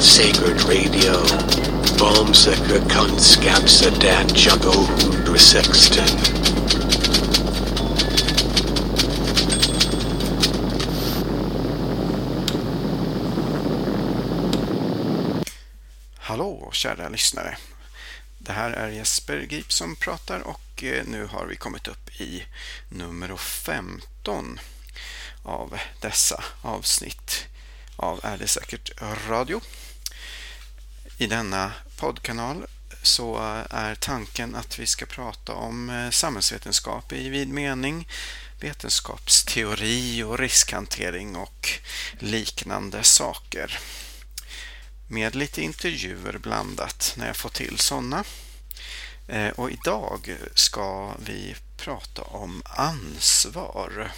at Sacred Radio. Bombsäkra kunskapsa dat jago hundra sexton. Hallå kära lyssnare. Det här är Jesper Grip som pratar och eh, nu har vi kommit upp i nummer 15 av dessa avsnitt av Är det säkert radio. I denna poddkanal så är tanken att vi ska prata om eh, samhällsvetenskap i vid mening, vetenskapsteori och riskhantering och liknande saker. Med lite intervjuer blandat när jag får till sådana. Eh, och idag ska vi prata om ansvar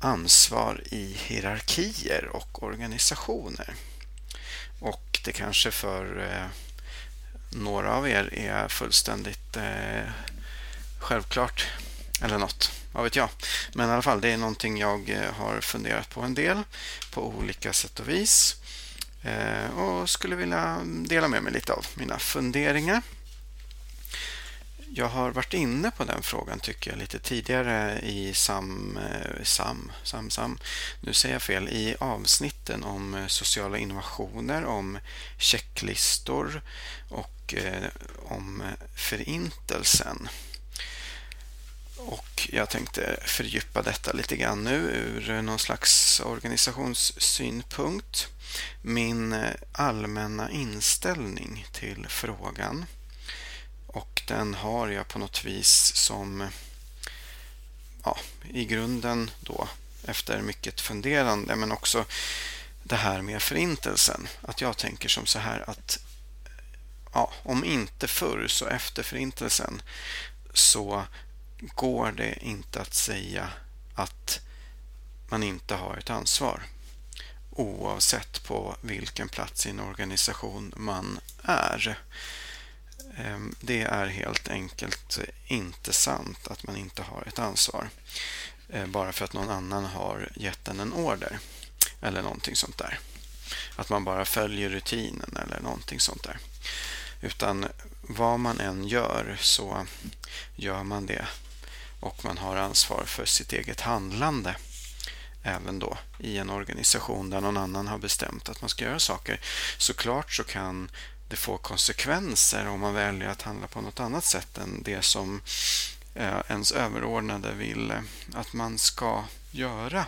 ansvar i hierarkier och organisationer. Och det kanske för eh, några av er är fullständigt eh, självklart eller något, vad vet jag. Men i alla fall, det är någonting jag eh, har funderat på en del på olika sätt och vis eh, och skulle vilja dela med mig lite av mina funderingar. Jag har varit inne på den frågan tycker jag lite tidigare i SAM, eh, SAM, SAM, SAM. Nu säger jag fel. I avsnitten om eh, sociala innovationer, om checklistor och eh, om förintelsen. Och jag tänkte fördjupa detta lite grann nu ur någon slags organisationssynpunkt. Min allmänna inställning till frågan och den har jag på något vis som ja, i grunden då efter mycket funderande men också det här med förintelsen. Att jag tänker som så här att ja, om inte förr så efter förintelsen så går det inte att säga att man inte har ett ansvar oavsett på vilken plats i en organisation man är. Ehm, det är helt enkelt inte sant att man inte har ett ansvar eh, bara för att någon annan har gett en en order eller någonting sånt där. Att man bara följer rutinen eller någonting sånt där. Utan vad man än gör så gör man det och man har ansvar för sitt eget handlande även då i en organisation där någon annan har bestämt att man ska göra saker. Såklart så kan det får konsekvenser om man väljer att handla på något annat sätt än det som eh, ens överordnade vill eh, att man ska göra.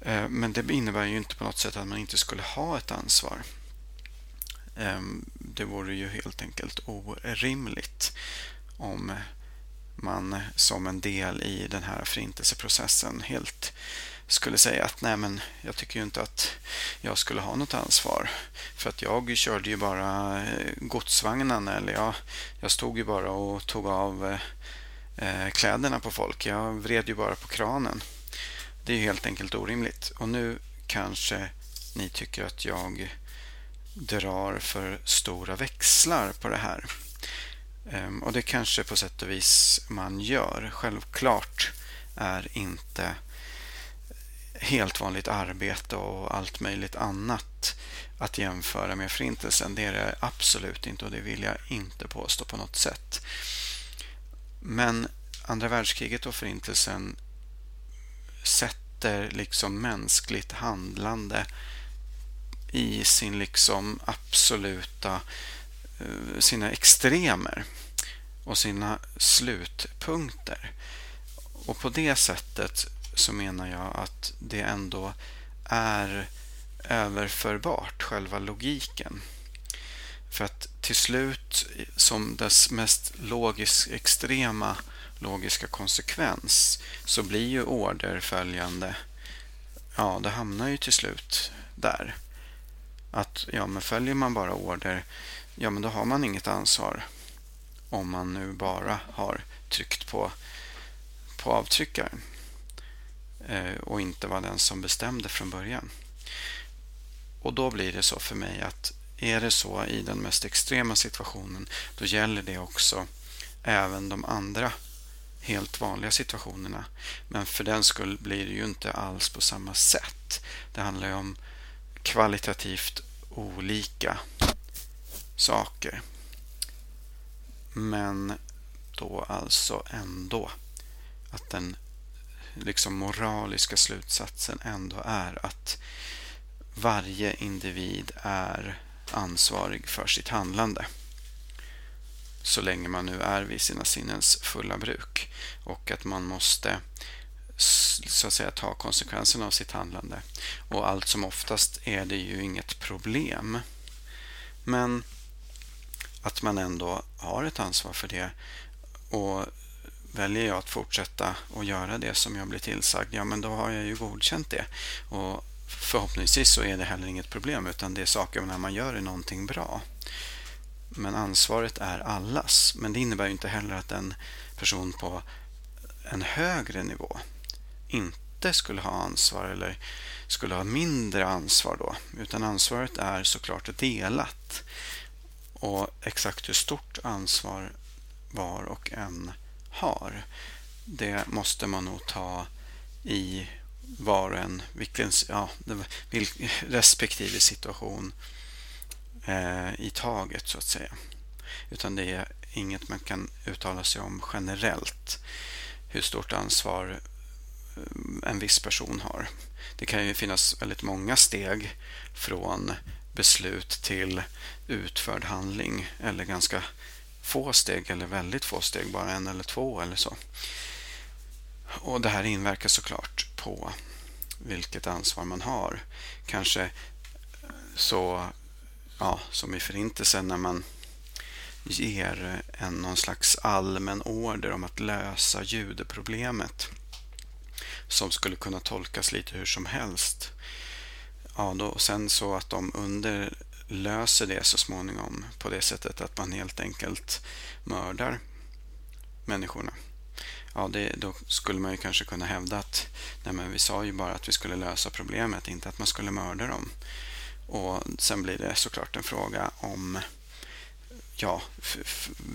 Eh, men det innebär ju inte på något sätt att man inte skulle ha ett ansvar. Ehm, det vore ju helt enkelt orimligt om man som en del i den här förintelseprocessen helt skulle säga att nej men jag tycker ju inte att jag skulle ha något ansvar. För att jag körde ju bara eh, godsvagnen eller jag, jag stod ju bara och tog av eh, eh, kläderna på folk. Jag vred ju bara på kranen. Det är ju helt enkelt orimligt. Och nu kanske ni tycker att jag drar för stora växlar på det här. Ehm, och det kanske på sätt och vis man gör. Självklart är inte helt vanligt arbete och allt möjligt annat att jämföra med Förintelsen. Det är det absolut inte och det vill jag inte påstå på något sätt. Men andra världskriget och Förintelsen sätter liksom mänskligt handlande i sin liksom absoluta eh, sina extremer och sina slutpunkter. Och på det sättet så menar jag att det ändå är överförbart, själva logiken. För att till slut, som dess mest logisk, extrema logiska konsekvens, så blir ju order följande. Ja, det hamnar ju till slut där. Att ja, men följer man bara order, ja men då har man inget ansvar. Om man nu bara har tryckt på, på avtryckaren. Eh, och inte var den som bestämde från början. Och då blir det så för mig att är det så i den mest extrema situationen då gäller det också även de andra helt vanliga situationerna. Men för den skull blir det ju inte alls på samma sätt. Det handlar ju om kvalitativt olika saker. Men då alltså ändå att den liksom moraliska slutsatsen ändå är att varje individ är ansvarig för sitt handlande. Så länge man nu är vid sina sinnens fulla bruk. Och att man måste så att säga ta konsekvenserna av sitt handlande. Och allt som oftast är det ju inget problem. Men att man ändå har ett ansvar för det. Och väljer jag att fortsätta att göra det som jag blir tillsagd, ja men då har jag ju godkänt det. Och förhoppningsvis så är det heller inget problem utan det är saker när man gör är någonting bra. Men ansvaret är allas. Men det innebär inte heller att en person på en högre nivå inte skulle ha ansvar eller skulle ha mindre ansvar då. Utan ansvaret är såklart delat. Och exakt hur stort ansvar var och en har, det måste man nog ta i var och en, vilken, ja, respektive situation eh, i taget så att säga. Utan det är inget man kan uttala sig om generellt hur stort ansvar eh, en viss person har. Det kan ju finnas väldigt många steg från beslut till utförd handling eller ganska få steg eller väldigt få steg, bara en eller två eller så. Och det här inverkar såklart på vilket ansvar man har. Kanske eh, så, ja, som i Förintelsen när man ger eh, en någon slags allmän order om att lösa judeproblemet som skulle kunna tolkas lite hur som helst. Ja, då, sen så att de under löser det så småningom på det sättet att man helt enkelt mördar människorna. Ja, det, då skulle man ju kanske kunna hävda att nej men vi sa ju bara att vi skulle lösa problemet, inte att man skulle mörda dem. Och Sen blir det såklart en fråga om ja,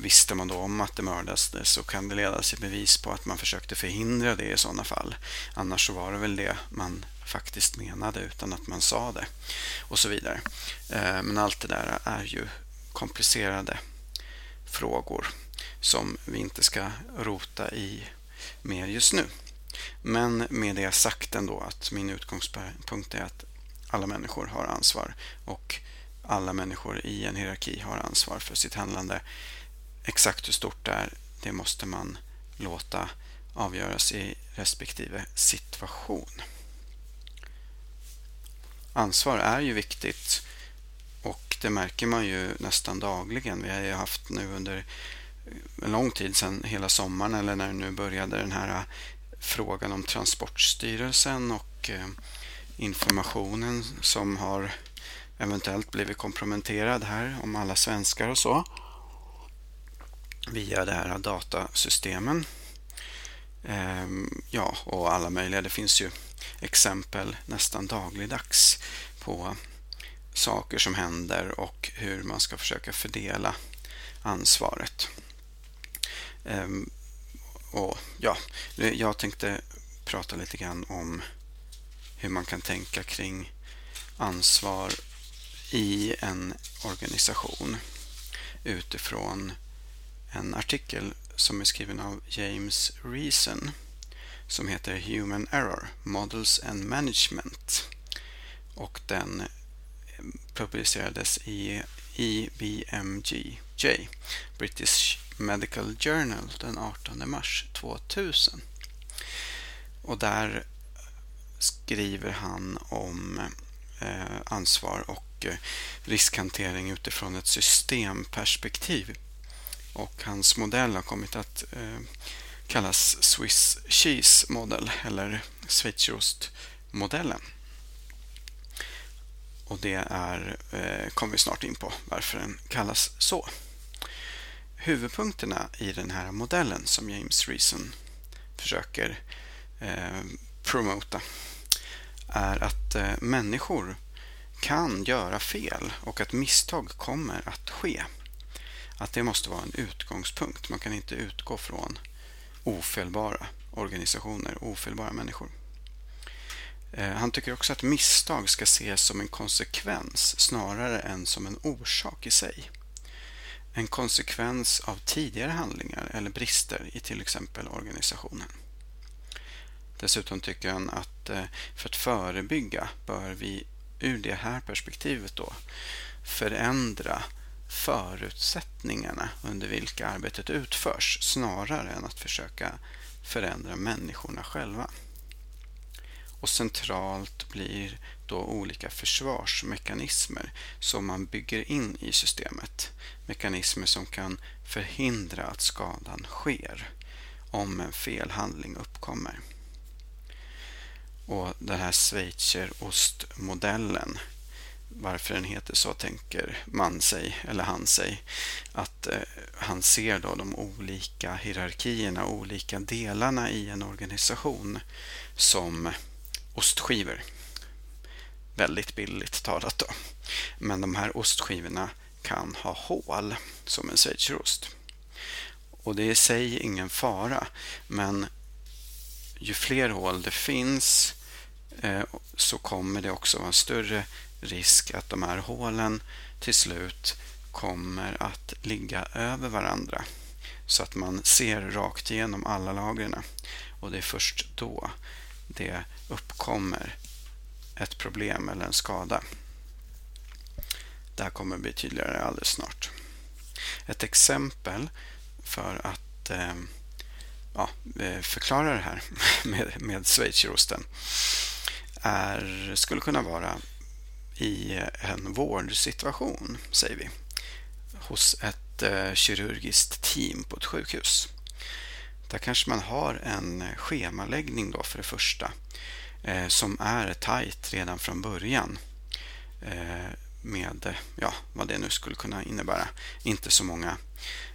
visste man då om att det mördades så kan det ledas i bevis på att man försökte förhindra det i sådana fall. Annars så var det väl det man faktiskt menade utan att man sa det och så vidare. Eh, men allt det där är ju komplicerade frågor som vi inte ska rota i mer just nu. Men med det sagt ändå att min utgångspunkt är att alla människor har ansvar och alla människor i en hierarki har ansvar för sitt handlande. Exakt hur stort det är, det måste man låta avgöras i respektive situation. Ansvar är ju viktigt och det märker man ju nästan dagligen. Vi har ju haft nu under en lång tid sedan hela sommaren eller när det nu började den här frågan om Transportstyrelsen och eh, informationen som har eventuellt blivit komprometterad här om alla svenskar och så via det här datasystemen. Ehm, ja, och alla möjliga. Det finns ju exempel nästan dagligdags på saker som händer och hur man ska försöka fördela ansvaret. Ehm, och ja, jag tänkte prata lite grann om hur man kan tänka kring ansvar i en organisation utifrån en artikel som är skriven av James Reason som heter Human Error Models and Management och den publicerades i EBMG J, British Medical Journal den 18 mars 2000. Och där skriver han om eh, ansvar och mycket riskhantering utifrån ett systemperspektiv. Och hans modell har kommit att eh, kallas Swiss Cheese Model eller schweizerostmodellen. Och det är, eh, kommer vi snart in på varför den kallas så. Huvudpunkterna i den här modellen som James Reason försöker eh, promota är att eh, människor kan göra fel och att misstag kommer att ske. Att det måste vara en utgångspunkt. Man kan inte utgå från ofelbara organisationer, ofelbara människor. Eh, han tycker också att misstag ska ses som en konsekvens snarare än som en orsak i sig. En konsekvens av tidigare handlingar eller brister i till exempel organisationen. Dessutom tycker han att eh, för att förebygga bör vi ur det här perspektivet då förändra förutsättningarna under vilka arbetet utförs snarare än att försöka förändra människorna själva. Och centralt blir då olika försvarsmekanismer som man bygger in i systemet. Mekanismer som kan förhindra att skadan sker om en felhandling uppkommer. Och den här Schweizerostmodellen varför den heter så tänker man sig, eller han sig, att eh, han ser då de olika hierarkierna, olika delarna i en organisation som ostskivor. Väldigt billigt talat då. Men de här ostskivorna kan ha hål som en schweizerost. Och det är i sig ingen fara, men ju fler hål det finns eh, så kommer det också vara en större risk att de här hålen till slut kommer att ligga över varandra så att man ser rakt igenom alla lagren. Och det är först då det uppkommer ett problem eller en skada. Det här kommer bli tydligare alldeles snart. Ett exempel för att eh, ja, eh, förklara det här med, med schweizerosten är, skulle kunna vara i en vårdsituation, säger vi, hos ett eh, kirurgiskt team på ett sjukhus. Där kanske man har en schemaläggning då för det första eh, som är tajt redan från början eh, med ja, vad det nu skulle kunna innebära. Inte så många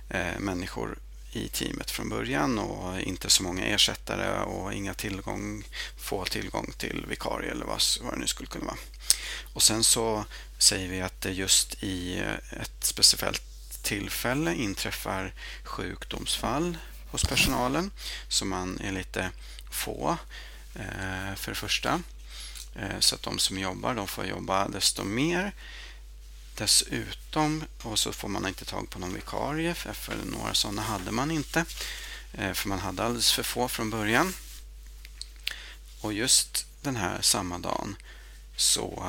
eh, människor i teamet från början och inte så många ersättare och inga tillgång, få tillgång till vikarie eller vad, vad det nu skulle kunna vara. Och sen så säger vi att det just i ett speciellt tillfälle inträffar sjukdomsfall hos personalen så man är lite få eh, för det första. Eh, så att de som jobbar de får jobba desto mer. Dessutom, och så får man inte tag på någon vikarie för några sådana hade man inte. Eh, för man hade alldeles för få från början. Och just den här samma dagen så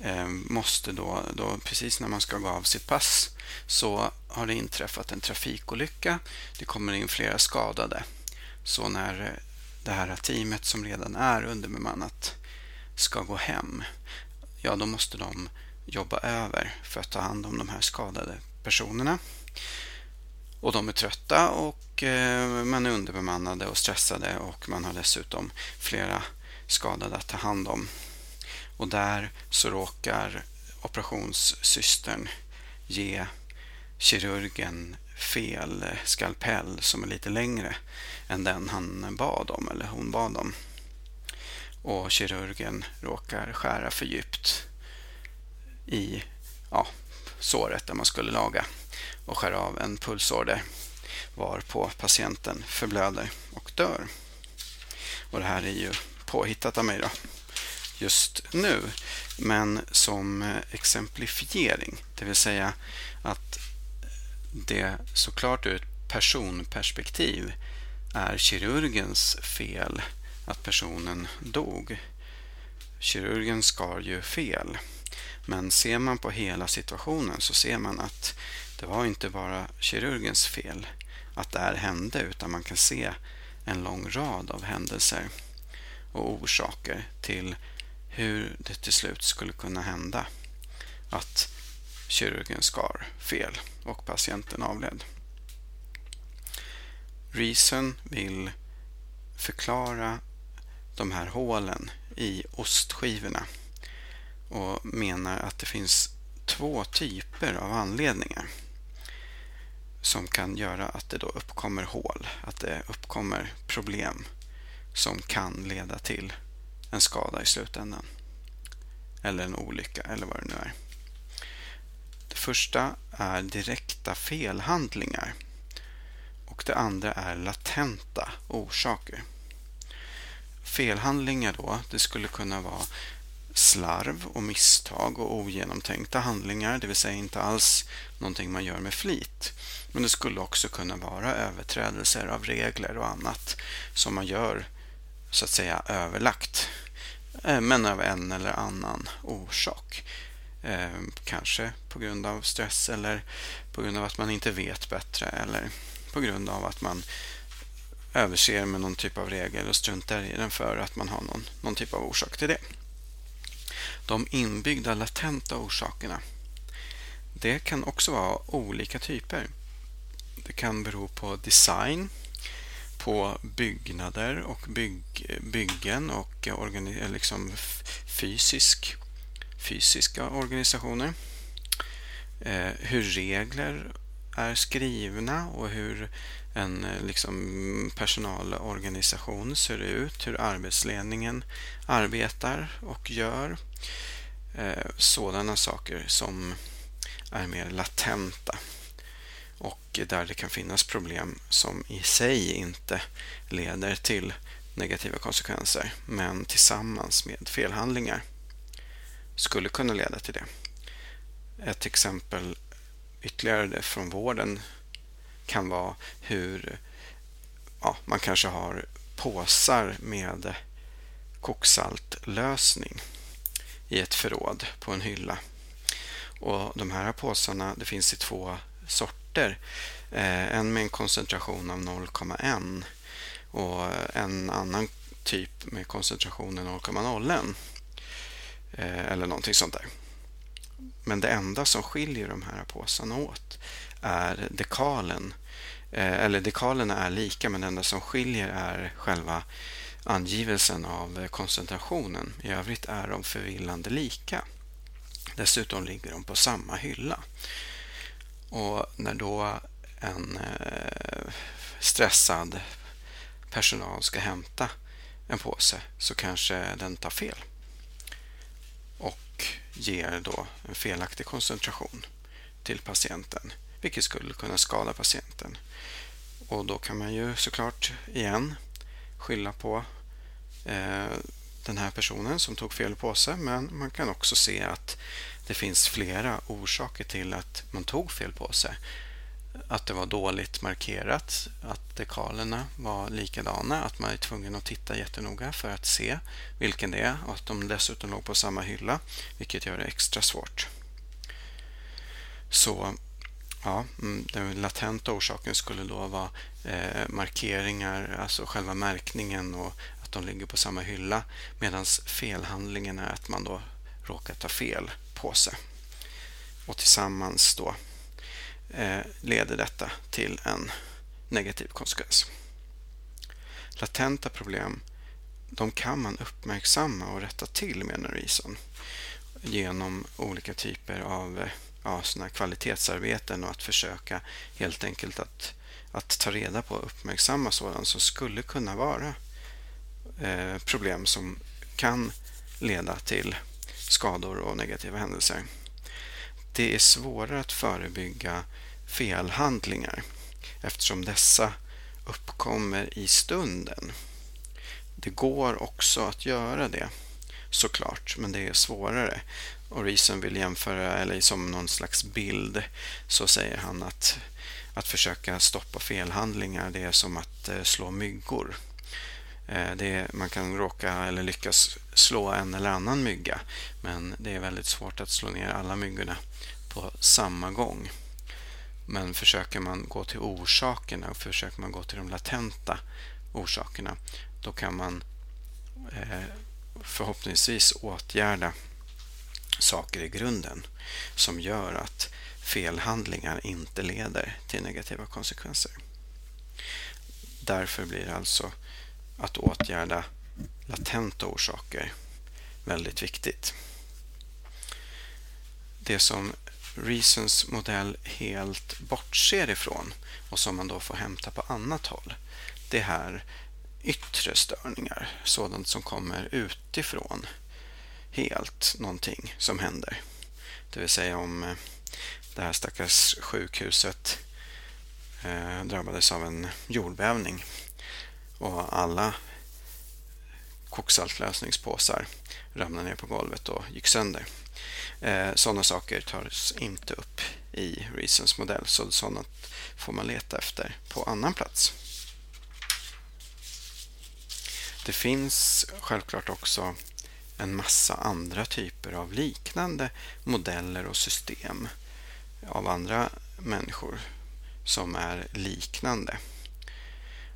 eh, måste då, då, precis när man ska gå av sitt pass, så har det inträffat en trafikolycka. Det kommer in flera skadade. Så när eh, det här teamet som redan är underbemannat ska gå hem, ja då måste de jobba över för att ta hand om de här skadade personerna. Och de är trötta och eh, man är underbemannade och stressade och man har dessutom flera skadade att ta hand om. Och där så råkar operationssystern ge kirurgen fel skalpell som är lite längre än den han bad om eller hon bad om. Och kirurgen råkar skära för djupt i ja, såret där man skulle laga och skär av en pulsåder varpå patienten förblöder och dör. Och det här är ju påhittat av mig då just nu, men som exemplifiering. Det vill säga att det såklart ur ett personperspektiv är kirurgens fel att personen dog. Kirurgen skar ju fel. Men ser man på hela situationen så ser man att det var inte bara kirurgens fel att det här hände utan man kan se en lång rad av händelser och orsaker till hur det till slut skulle kunna hända att kirurgen skar fel och patienten avled. Reason vill förklara de här hålen i ostskivorna och menar att det finns två typer av anledningar som kan göra att det då uppkommer hål, att det uppkommer problem som kan leda till en skada i slutändan. Eller en olycka eller vad det nu är. Det första är direkta felhandlingar och det andra är latenta orsaker. felhandlingar då, det skulle kunna vara slarv och misstag och ogenomtänkta handlingar, det vill säga inte alls någonting man gör med flit. Men det skulle också kunna vara överträdelser av regler och annat som man gör så att säga överlagt, eh, men av en eller annan orsak. Eh, kanske på grund av stress eller på grund av att man inte vet bättre eller på grund av att man överser med någon typ av regel och struntar i den för att man har någon, någon typ av orsak till det. De inbyggda latenta orsakerna. Det kan också vara olika typer. Det kan bero på design, på byggnader och bygg, byggen och eh, organi, eh, liksom fysisk, fysiska organisationer. Eh, hur regler är skrivna och hur en eh, liksom, personalorganisation ser ut, hur arbetsledningen arbetar och gör. Eh, sådana saker som är mer latenta och där det kan finnas problem som i sig inte leder till negativa konsekvenser men tillsammans med felhandlingar skulle kunna leda till det. Ett exempel ytterligare från vården kan vara hur ja, man kanske har påsar med koksaltlösning i ett förråd på en hylla. Och De här påsarna det finns i två sorter. Eh, en med en koncentration av 0,1 och en annan typ med koncentrationen 0,01 eh, eller någonting sånt där. Men det enda som skiljer de här påsarna åt är dekalen. Eh, eller dekalerna är lika men det enda som skiljer är själva angivelsen av eh, koncentrationen. I övrigt är de förvillande lika. Dessutom ligger de på samma hylla. Och när då en eh, stressad personal ska hämta en påse så kanske den tar fel och ger då en felaktig koncentration till patienten vilket skulle kunna skada patienten. Och då kan man ju såklart igen skylla på Eh, den här personen som tog fel påse men man kan också se att det finns flera orsaker till att man tog fel påse. Att det var dåligt markerat, att dekalerna var likadana, att man är tvungen att titta jättenoga för att se vilken det är och att de dessutom låg på samma hylla, vilket gör det extra svårt. Så Ja, mm, den latenta orsaken skulle då vara eh, markeringar, alltså själva märkningen och att de ligger på samma hylla. Medan felhandlingen är att man då råkar ta fel påse. Och tillsammans då eh, leder detta till en negativ konsekvens. Latenta problem de kan man uppmärksamma och rätta till menar Reason genom olika typer av eh, ja, såna kvalitetsarbeten och att försöka helt enkelt att, att ta reda på och uppmärksamma sådant som skulle kunna vara Eh, problem som kan leda till skador och negativa händelser. Det är svårare att förebygga felhandlingar eftersom dessa uppkommer i stunden. Det går också att göra det såklart, men det är svårare. Och Reason vill jämföra, eller som någon slags bild, så säger han att att försöka stoppa felhandlingar det är som att eh, slå myggor. Eh, det, är, man kan råka eller lyckas slå en eller annan mygga men det är väldigt svårt att slå ner alla myggorna på samma gång. Men försöker man gå till orsakerna och försöker man gå till de latenta orsakerna då kan man eh, förhoppningsvis åtgärda saker i grunden som gör att felhandlingar inte leder till negativa konsekvenser. Därför blir alltså att åtgärda latenta orsaker väldigt viktigt. Det som Reasons modell helt bortser ifrån och som man då får hämta på annat håll, det här yttre störningar, sådant som kommer utifrån helt någonting som händer. Det vill säga om eh, det här stackars sjukhuset eh, drabbades av en jordbävning och alla koksaltlösningspåsar ramlade ner på golvet och gick sönder. Eh, sådana saker tas inte upp i Reasons modell så sådana får man leta efter på annan plats. Det finns självklart också en massa andra typer av liknande modeller och system av andra människor som är liknande.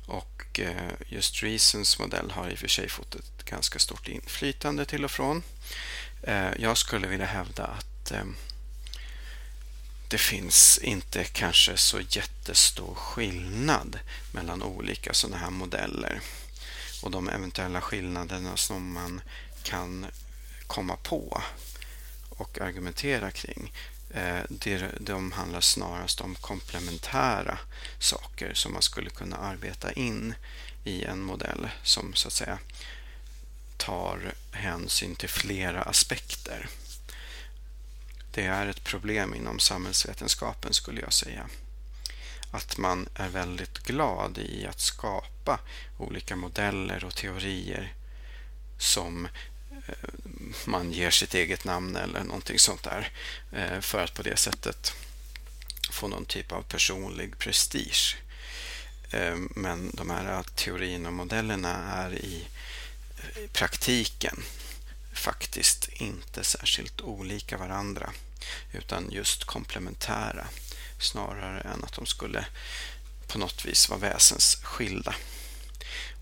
Och eh, just Reasons modell har i och för sig fått ett ganska stort inflytande till och från. Eh, jag skulle vilja hävda att eh, det finns inte kanske så jättestor skillnad mellan olika sådana här modeller och de eventuella skillnaderna som man kan komma på och argumentera kring. Eh, De handlar snarast om komplementära saker som man skulle kunna arbeta in i en modell som så att säga tar hänsyn till flera aspekter. Det är ett problem inom samhällsvetenskapen skulle jag säga. Att man är väldigt glad i att skapa olika modeller och teorier som eh, man ger sitt eget namn eller någonting sånt där eh, för att på det sättet få någon typ av personlig prestige. Eh, men de här teorierna och modellerna är i praktiken faktiskt inte särskilt olika varandra utan just komplementära snarare än att de skulle på något vis vara väsensskilda.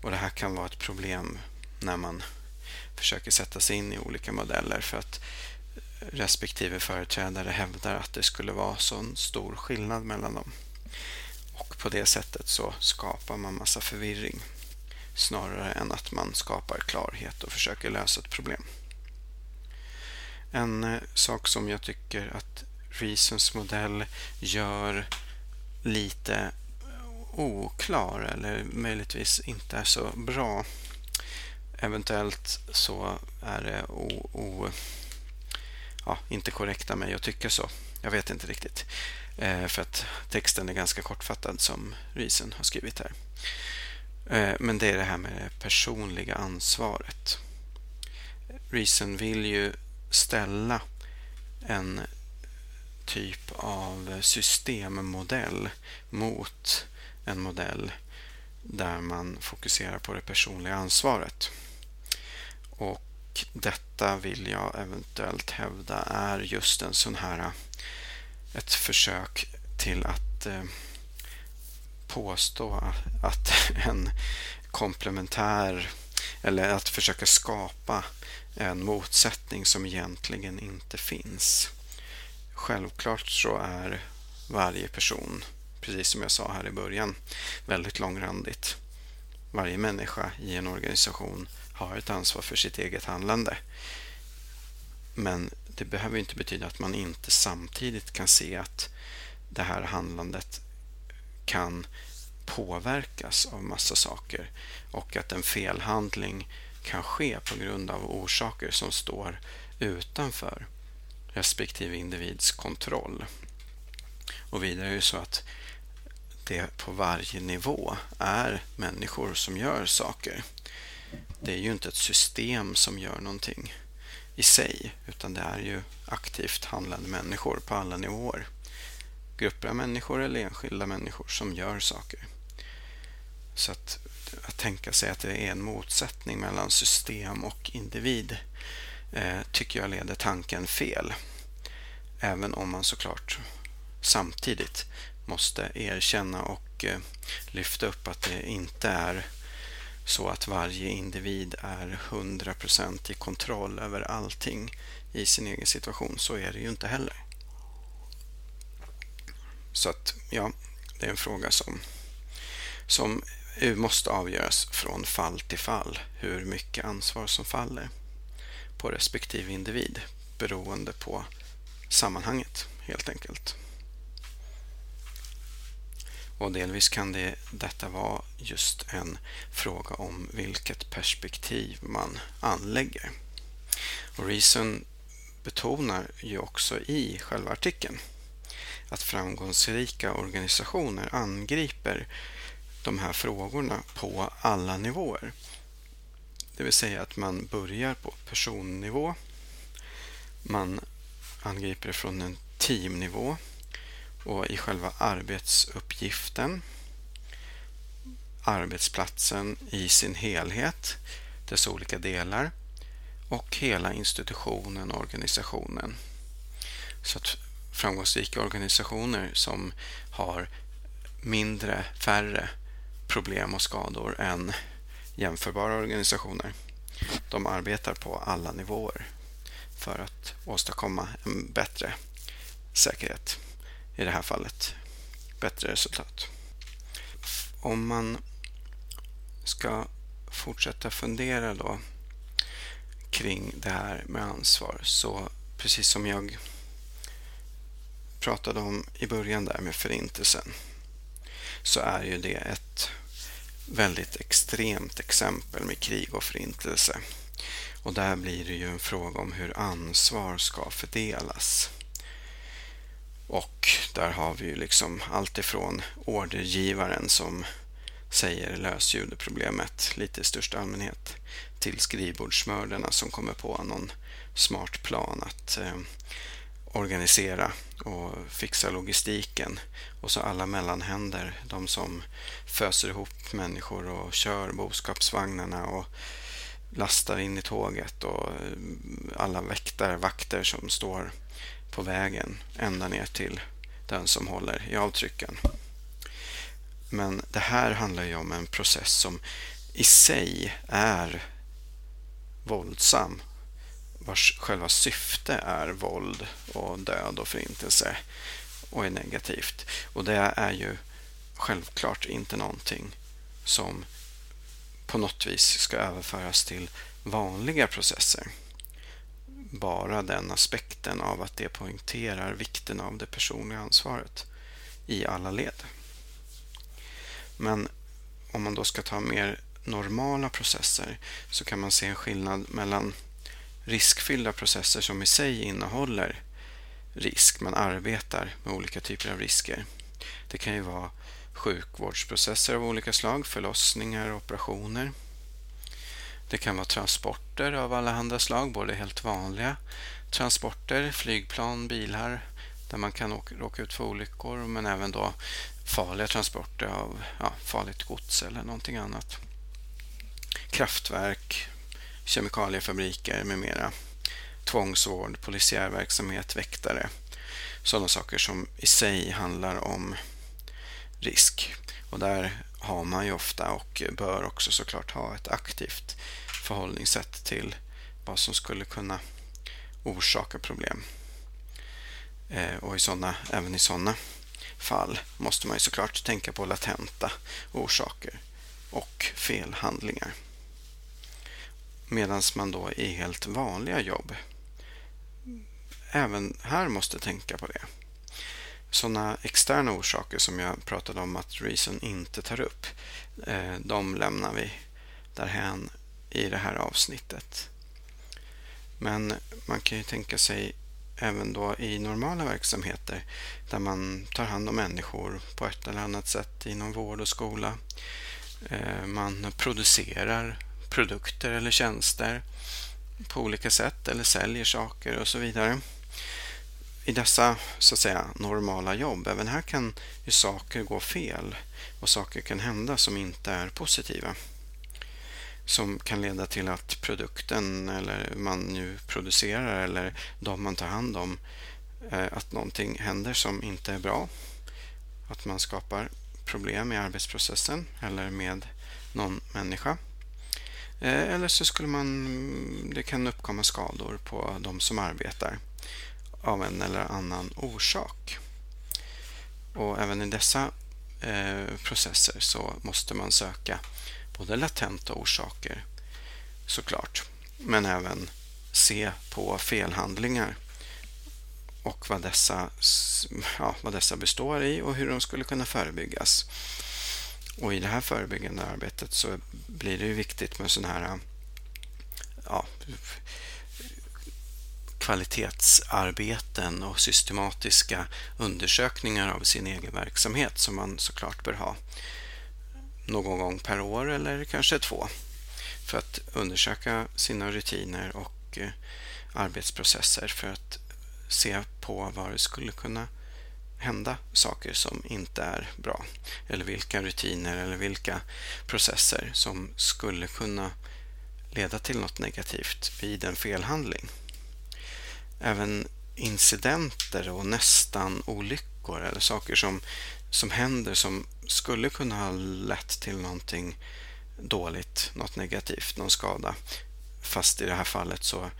Och det här kan vara ett problem när man försöker sätta sig in i olika modeller för att respektive företrädare hävdar att det skulle vara så stor skillnad mellan dem. Och på det sättet så skapar man massa förvirring snarare än att man skapar klarhet och försöker lösa ett problem. En eh, sak som jag tycker att Reasons modell gör lite oklar eller möjligtvis inte är så bra. Eventuellt så är det o, o, ja, inte korrekt av mig att tycka så. Jag vet inte riktigt. Eh, för att texten är ganska kortfattad som Reason har skrivit här. Eh, men det är det här med det personliga ansvaret. Reason vill ju ställa en typ av systemmodell mot en modell där man fokuserar på det personliga ansvaret. Och detta vill jag eventuellt hävda är just en sån här ett försök till att eh, påstå att en komplementär eller att försöka skapa en motsättning som egentligen inte finns. Självklart så är varje person, precis som jag sa här i början, väldigt långrandigt. Varje människa i en organisation har ett ansvar för sitt eget handlande. Men det behöver inte betyda att man inte samtidigt kan se att det här handlandet kan påverkas av massa saker och att en felhandling kan ske på grund av orsaker som står utanför respektive individs kontroll. Och vidare är det så att det på varje nivå är människor som gör saker. Det är ju inte ett system som gör någonting i sig utan det är ju aktivt handlande människor på alla nivåer. Grupper av människor eller enskilda människor som gör saker. Så att, att tänka sig att det är en motsättning mellan system och individ eh, tycker jag leder tanken fel. Även om man såklart samtidigt måste erkänna och eh, lyfta upp att det inte är så att varje individ är 100% i kontroll över allting i sin egen situation. Så är det ju inte heller. Så att, ja, det är en fråga som, som måste avgöras från fall till fall hur mycket ansvar som faller på respektive individ beroende på sammanhanget helt enkelt. Och delvis kan det, detta vara just en fråga om vilket perspektiv man anlägger. Och Reason betonar ju också i själva artikeln att framgångsrika organisationer angriper de här frågorna på alla nivåer. Det vill säga att man börjar på personnivå. Man angriper det från en teamnivå och i själva arbetsuppgiften arbetsplatsen i sin helhet, dess olika delar och hela institutionen och organisationen. Så att framgångsrika organisationer som har mindre, färre problem och skador än jämförbara organisationer. De arbetar på alla nivåer för att åstadkomma en bättre säkerhet. I det här fallet bättre resultat. Om man ska fortsätta fundera då kring det här med ansvar så precis som jag pratade om i början där med förintelsen så är ju det ett väldigt extremt exempel med krig och förintelse. Och där blir det ju en fråga om hur ansvar ska fördelas. Och där har vi ju liksom allt ifrån ordergivaren som säger lösljudproblemet lite i största allmänhet till skrivbordsmördarna som kommer på någon smart plan att eh, organisera och fixa logistiken. Och så alla mellanhänder, de som föser ihop människor och kör boskapsvagnarna och lastar in i tåget och eh, alla väktare, vakter som står på vägen ända ner till den som håller i avtrycken. Men det här handlar ju om en process som i sig är våldsam vars själva syfte är våld och död och förintelse och är negativt. Och det är ju självklart inte någonting som på något vis ska överföras till vanliga processer. Bara den aspekten av att det poängterar vikten av det personliga ansvaret i alla led. Men om man då ska ta mer normala processer så kan man se en skillnad mellan riskfyllda processer som i sig innehåller risk. Man arbetar med olika typer av risker. Det kan ju vara sjukvårdsprocesser av olika slag, förlossningar, operationer. Det kan vara transporter av alla andra slag, både helt vanliga transporter, flygplan, bilar, där man kan råka ut för olyckor, men även då farliga transporter av ja, farligt gods eller någonting annat. Kraftverk, kemikaliefabriker med mera. Tvångsvård, polisiär verksamhet, väktare. Sådana saker som i sig handlar om risk. Och där har man ju ofta och bör också såklart ha ett aktivt förhållningssätt till vad som skulle kunna orsaka problem. Eh, och i såna, även i sådana fall måste man ju såklart tänka på latenta orsaker och felhandlingar. Medan man då i helt vanliga jobb även här måste tänka på det. Sådana externa orsaker som jag pratade om att Reason inte tar upp, eh, de lämnar vi därhän i det här avsnittet. Men man kan ju tänka sig även då i normala verksamheter där man tar hand om människor på ett eller annat sätt inom vård och skola. Eh, man producerar produkter eller tjänster på olika sätt eller säljer saker och så vidare. I dessa så att säga normala jobb, även här kan ju saker gå fel och saker kan hända som inte är positiva. Som kan leda till att produkten eller man nu producerar eller de man tar hand om eh, att någonting händer som inte är bra. Att man skapar problem i arbetsprocessen eller med någon människa. Eh, eller så skulle man, det kan uppkomma skador på de som arbetar av en eller annan orsak. Och även i dessa eh, processer så måste man söka både latenta orsaker såklart, men även se på felhandlingar och vad dessa, ja, vad dessa består i och hur de skulle kunna förebyggas. Och i det här förebyggande arbetet så blir det ju viktigt med sådana här ja, kvalitetsarbeten och systematiska undersökningar av sin egen verksamhet som man såklart bör ha någon gång per år eller kanske två för att undersöka sina rutiner och eh, arbetsprocesser för att se på vad det skulle kunna hända saker som inte är bra. Eller vilka rutiner eller vilka processer som skulle kunna leda till något negativt vid en felhandling. Även incidenter och nästan olyckor eller saker som, som händer som skulle kunna ha lett till någonting dåligt, något negativt, någon skada. Fast i det här fallet så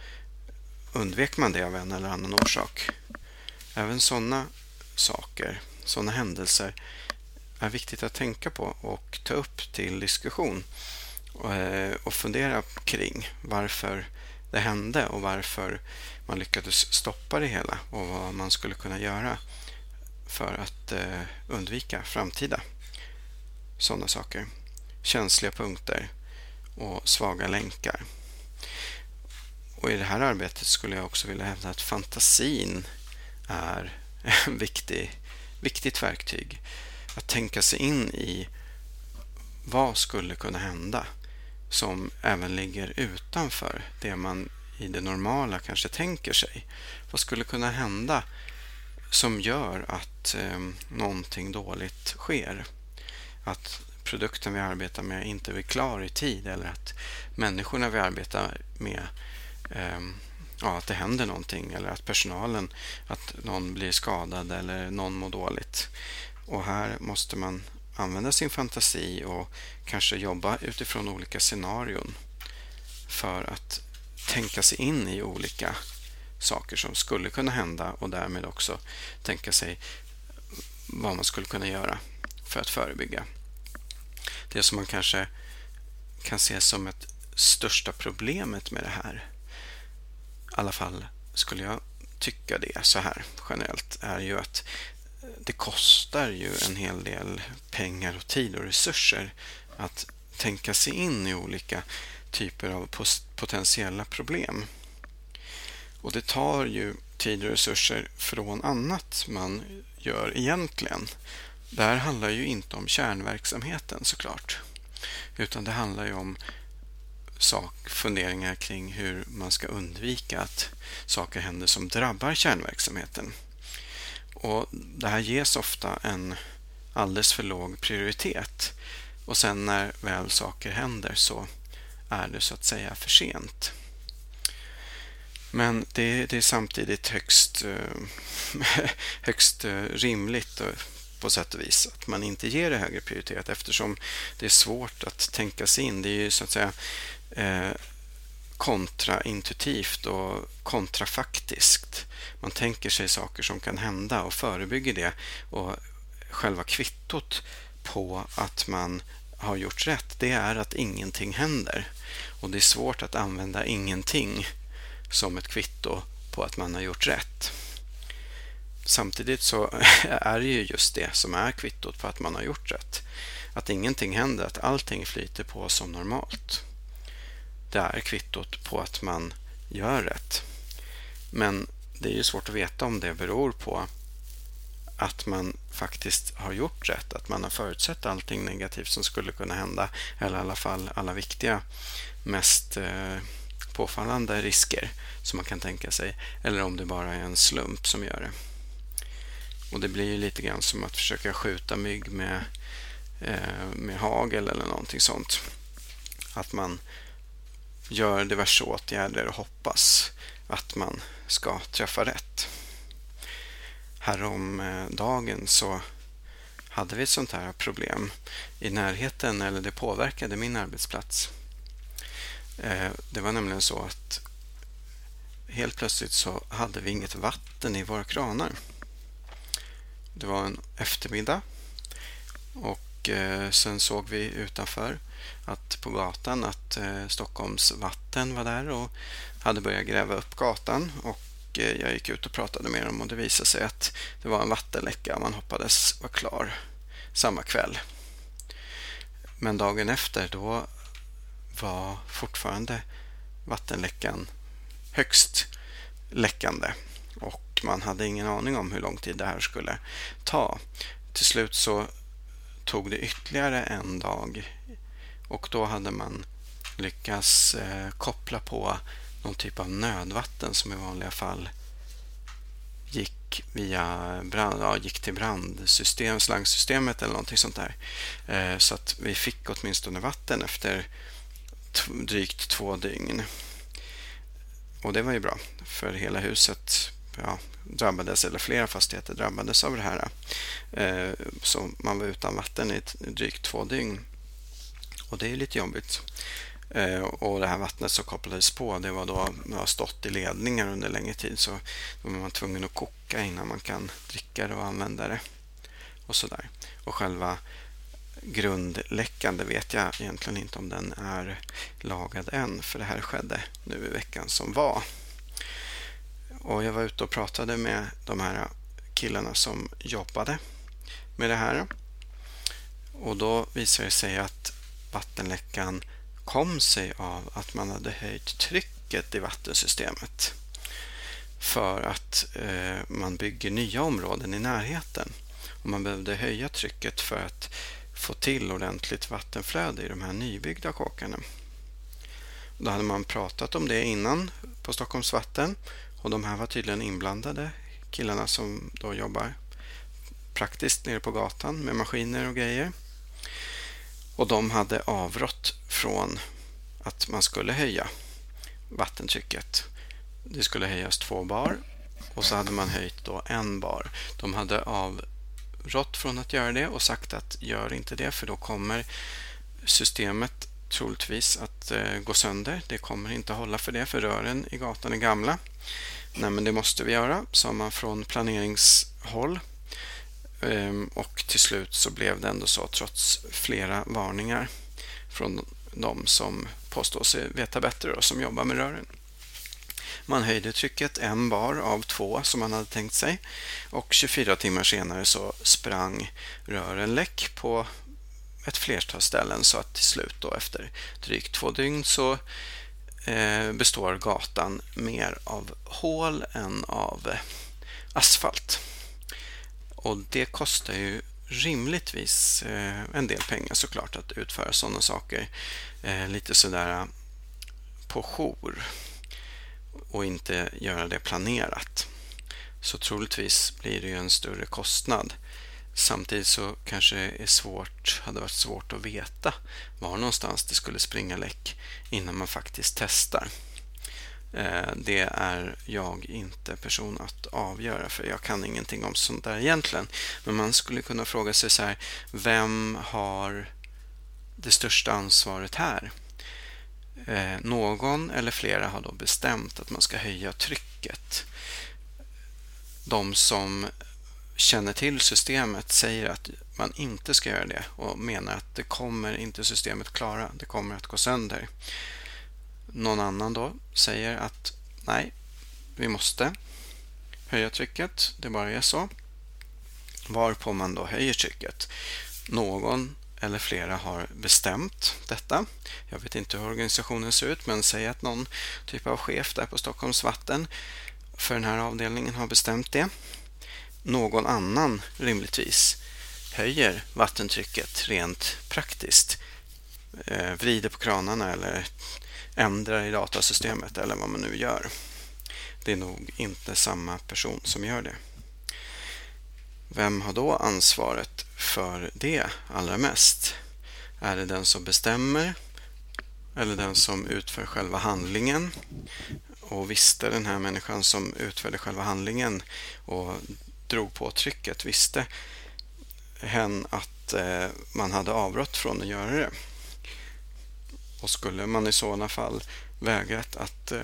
undvek man det av en eller annan orsak. Även sådana saker, sådana händelser är viktigt att tänka på och ta upp till diskussion eh, och, fundera kring varför det hände och varför man lyckades stoppa det hela och vad man skulle kunna göra för att eh, undvika framtida sådana saker. Känsliga punkter och svaga länkar. Och I det här arbetet skulle jag också vilja hävda att fantasin är ett viktig, viktigt verktyg. Att tänka sig in i vad skulle kunna hända som även ligger utanför det man i det normala kanske tänker sig. Vad skulle kunna hända som gör att eh, någonting dåligt sker? Att produkten vi arbetar med inte blir klar i tid eller att människorna vi arbetar med eh, ja, att det händer någonting eller att personalen, att någon blir skadad eller någon mår dåligt. Och här måste man använda sin fantasi och kanske jobba utifrån olika scenarion för att tänka sig in i olika saker som skulle kunna hända och därmed också tänka sig vad man skulle kunna göra för att förebygga. Det som man kanske kan se som ett största problemet med det här, i alla fall skulle jag tycka det så här generellt, är ju att det kostar ju en hel del pengar och tid och resurser att tänka sig in i olika typer av potentiella problem. Och det tar ju tid och resurser från annat man gör egentligen. Det här handlar ju inte om kärnverksamheten såklart. Utan det handlar ju om sak, funderingar kring hur man ska undvika att saker händer som drabbar kärnverksamheten. Och Det här ges ofta en alldeles för låg prioritet. Och sen när väl saker händer så är det så att säga för sent. Men det, det är samtidigt högst, eh, högst eh, rimligt rimligt på sätt och vis att man inte ger det högre prioritet eftersom det är svårt att tänka sig in. Det är ju så att säga eh, kontraintuitivt och kontrafaktiskt. Man tänker sig saker som kan hända och förebygger det. Och själva kvittot på att man har gjort rätt, det är att ingenting händer. Och det är svårt att använda ingenting som ett kvitto på att man har gjort rätt. Samtidigt så är det ju just det som är kvittot på att man har gjort rätt. Att ingenting händer, att allting flyter på som normalt. Det är kvittot på att man gör rätt. Men det är ju svårt att veta om det beror på att man faktiskt har gjort rätt, att man har förutsett allting negativt som skulle kunna hända, eller i alla fall alla viktiga, mest eh, påfallande risker som man kan tänka sig, eller om det bara är en slump som gör det. Och Det blir ju lite grann som att försöka skjuta mygg med, eh, med hagel eller någonting sånt. Att man gör diverse åtgärder och hoppas att man ska träffa rätt. Häromdagen så hade vi ett sånt här problem i närheten, eller det påverkade min arbetsplats. Eh, det var nämligen så att helt plötsligt så hade vi inget vatten i våra kranar. Det var en eftermiddag. Och eh, sen såg vi utanför att på gatan att eh, Stockholms vatten var där och hade börjat gräva upp gatan. Och eh, jag gick ut och pratade med dem och det visade sig att det var en vattenläcka man hoppades var klar samma kväll. Men dagen efter då var fortfarande vattenläckan högst läckande och man hade ingen aning om hur lång tid det här skulle ta. Till slut så tog det ytterligare en dag och då hade man lyckats eh, koppla på någon typ av nödvatten som i vanliga fall gick via brand, ja, gick till brandsystem, slangsystemet eller någonting sånt där. Eh, så att vi fick åtminstone vatten efter drygt två dygn. Och det var ju bra, för hela huset ja, drabbades, eller flera fastigheter drabbades av det här. Eh, så man var utan vatten i drygt två dygn. Och det är lite jobbigt. Eh, och det här vattnet som kopplades på, det var då det har stått i ledningar under längre tid. Så då var man tvungen att koka innan man kan dricka det och använda det. Och sådär. Och själva grundläckande vet jag egentligen inte om den är lagad än. För det här skedde nu i veckan som var. Och jag var ute och pratade med de här killarna som jobbade med det här. Och då visade det sig att vattenläckan kom sig av att man hade höjt trycket i vattensystemet för att eh, man bygger nya områden i närheten. Och man behövde höja trycket för att få till ordentligt vattenflöde i de här nybyggda kåkarna. Då hade man pratat om det innan på Stockholms vatten och de här var tydligen inblandade, killarna som då jobbar praktiskt nere på gatan med maskiner och grejer. Och de hade avrått från att man skulle höja vattentrycket. Det skulle höjas två bar och så hade man höjt då en bar. De hade avrått från att göra det och sagt att gör inte det för då kommer systemet troligtvis att eh, gå sönder. Det kommer inte hålla för det för rören i gatan är gamla. Nej, men det måste vi göra, sa man från planeringshåll. Ehm, och till slut så blev det ändå så trots flera varningar från de som påstår sig veta bättre och som jobbar med rören. Man höjde trycket en bar av två som man hade tänkt sig och 24 timmar senare så sprang rören läck på ett flertal ställen så att till slut då efter drygt två dygn så eh, består gatan mer av hål än av eh, asfalt. Och det kostar ju rimligtvis eh, en del pengar såklart att utföra sådana saker lite sådär på jour och inte göra det planerat. Så troligtvis blir det ju en större kostnad. Samtidigt så kanske det är svårt, hade varit svårt att veta var någonstans det skulle springa läck innan man faktiskt testar. Eh, det är jag inte person att avgöra för jag kan ingenting om sånt där egentligen. Men man skulle kunna fråga sig så här, vem har det största ansvaret här? Eh, någon eller flera har då bestämt att man ska höja trycket. De som känner till systemet säger att man inte ska göra det och menar att det kommer inte systemet klara, det kommer att gå sönder. Någon annan då säger att nej, vi måste höja trycket, det bara är så. Varpå man då höjer trycket. Någon eller flera har bestämt detta. Jag vet inte hur organisationen ser ut, men säg att någon typ av chef där på Stockholms vatten för den här avdelningen har bestämt det. Någon annan rimligtvis höjer vattentrycket rent praktiskt. Eh, vrider på kranarna eller ändrar i datasystemet eller vad man nu gör. Det är nog inte samma person som gör det. Vem har då ansvaret för det allra mest? Är det den som bestämmer eller den som utför själva handlingen? Och visste den här människan som utförde själva handlingen och drog på trycket, visste hen att eh, man hade avrått från att göra det? Och skulle man i sådana fall vägrat att eh,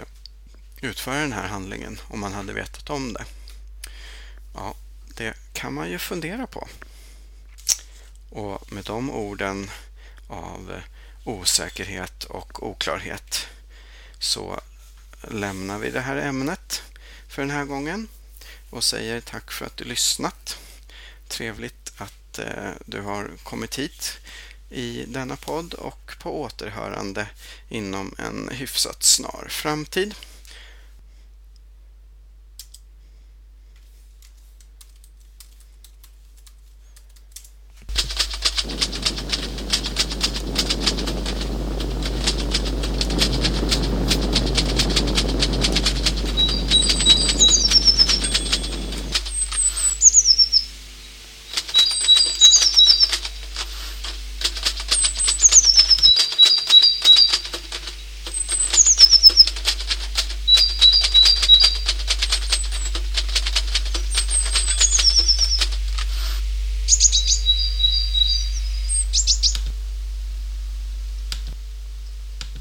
utföra den här handlingen om man hade vetat om det? Ja, det kan man ju fundera på. Och med de orden av eh, osäkerhet och oklarhet så lämnar vi det här ämnet för den här gången och säger tack för att du lyssnat. Trevligt att eh, du har kommit hit i denna podd och på återhörande inom en hyfsat snar framtid.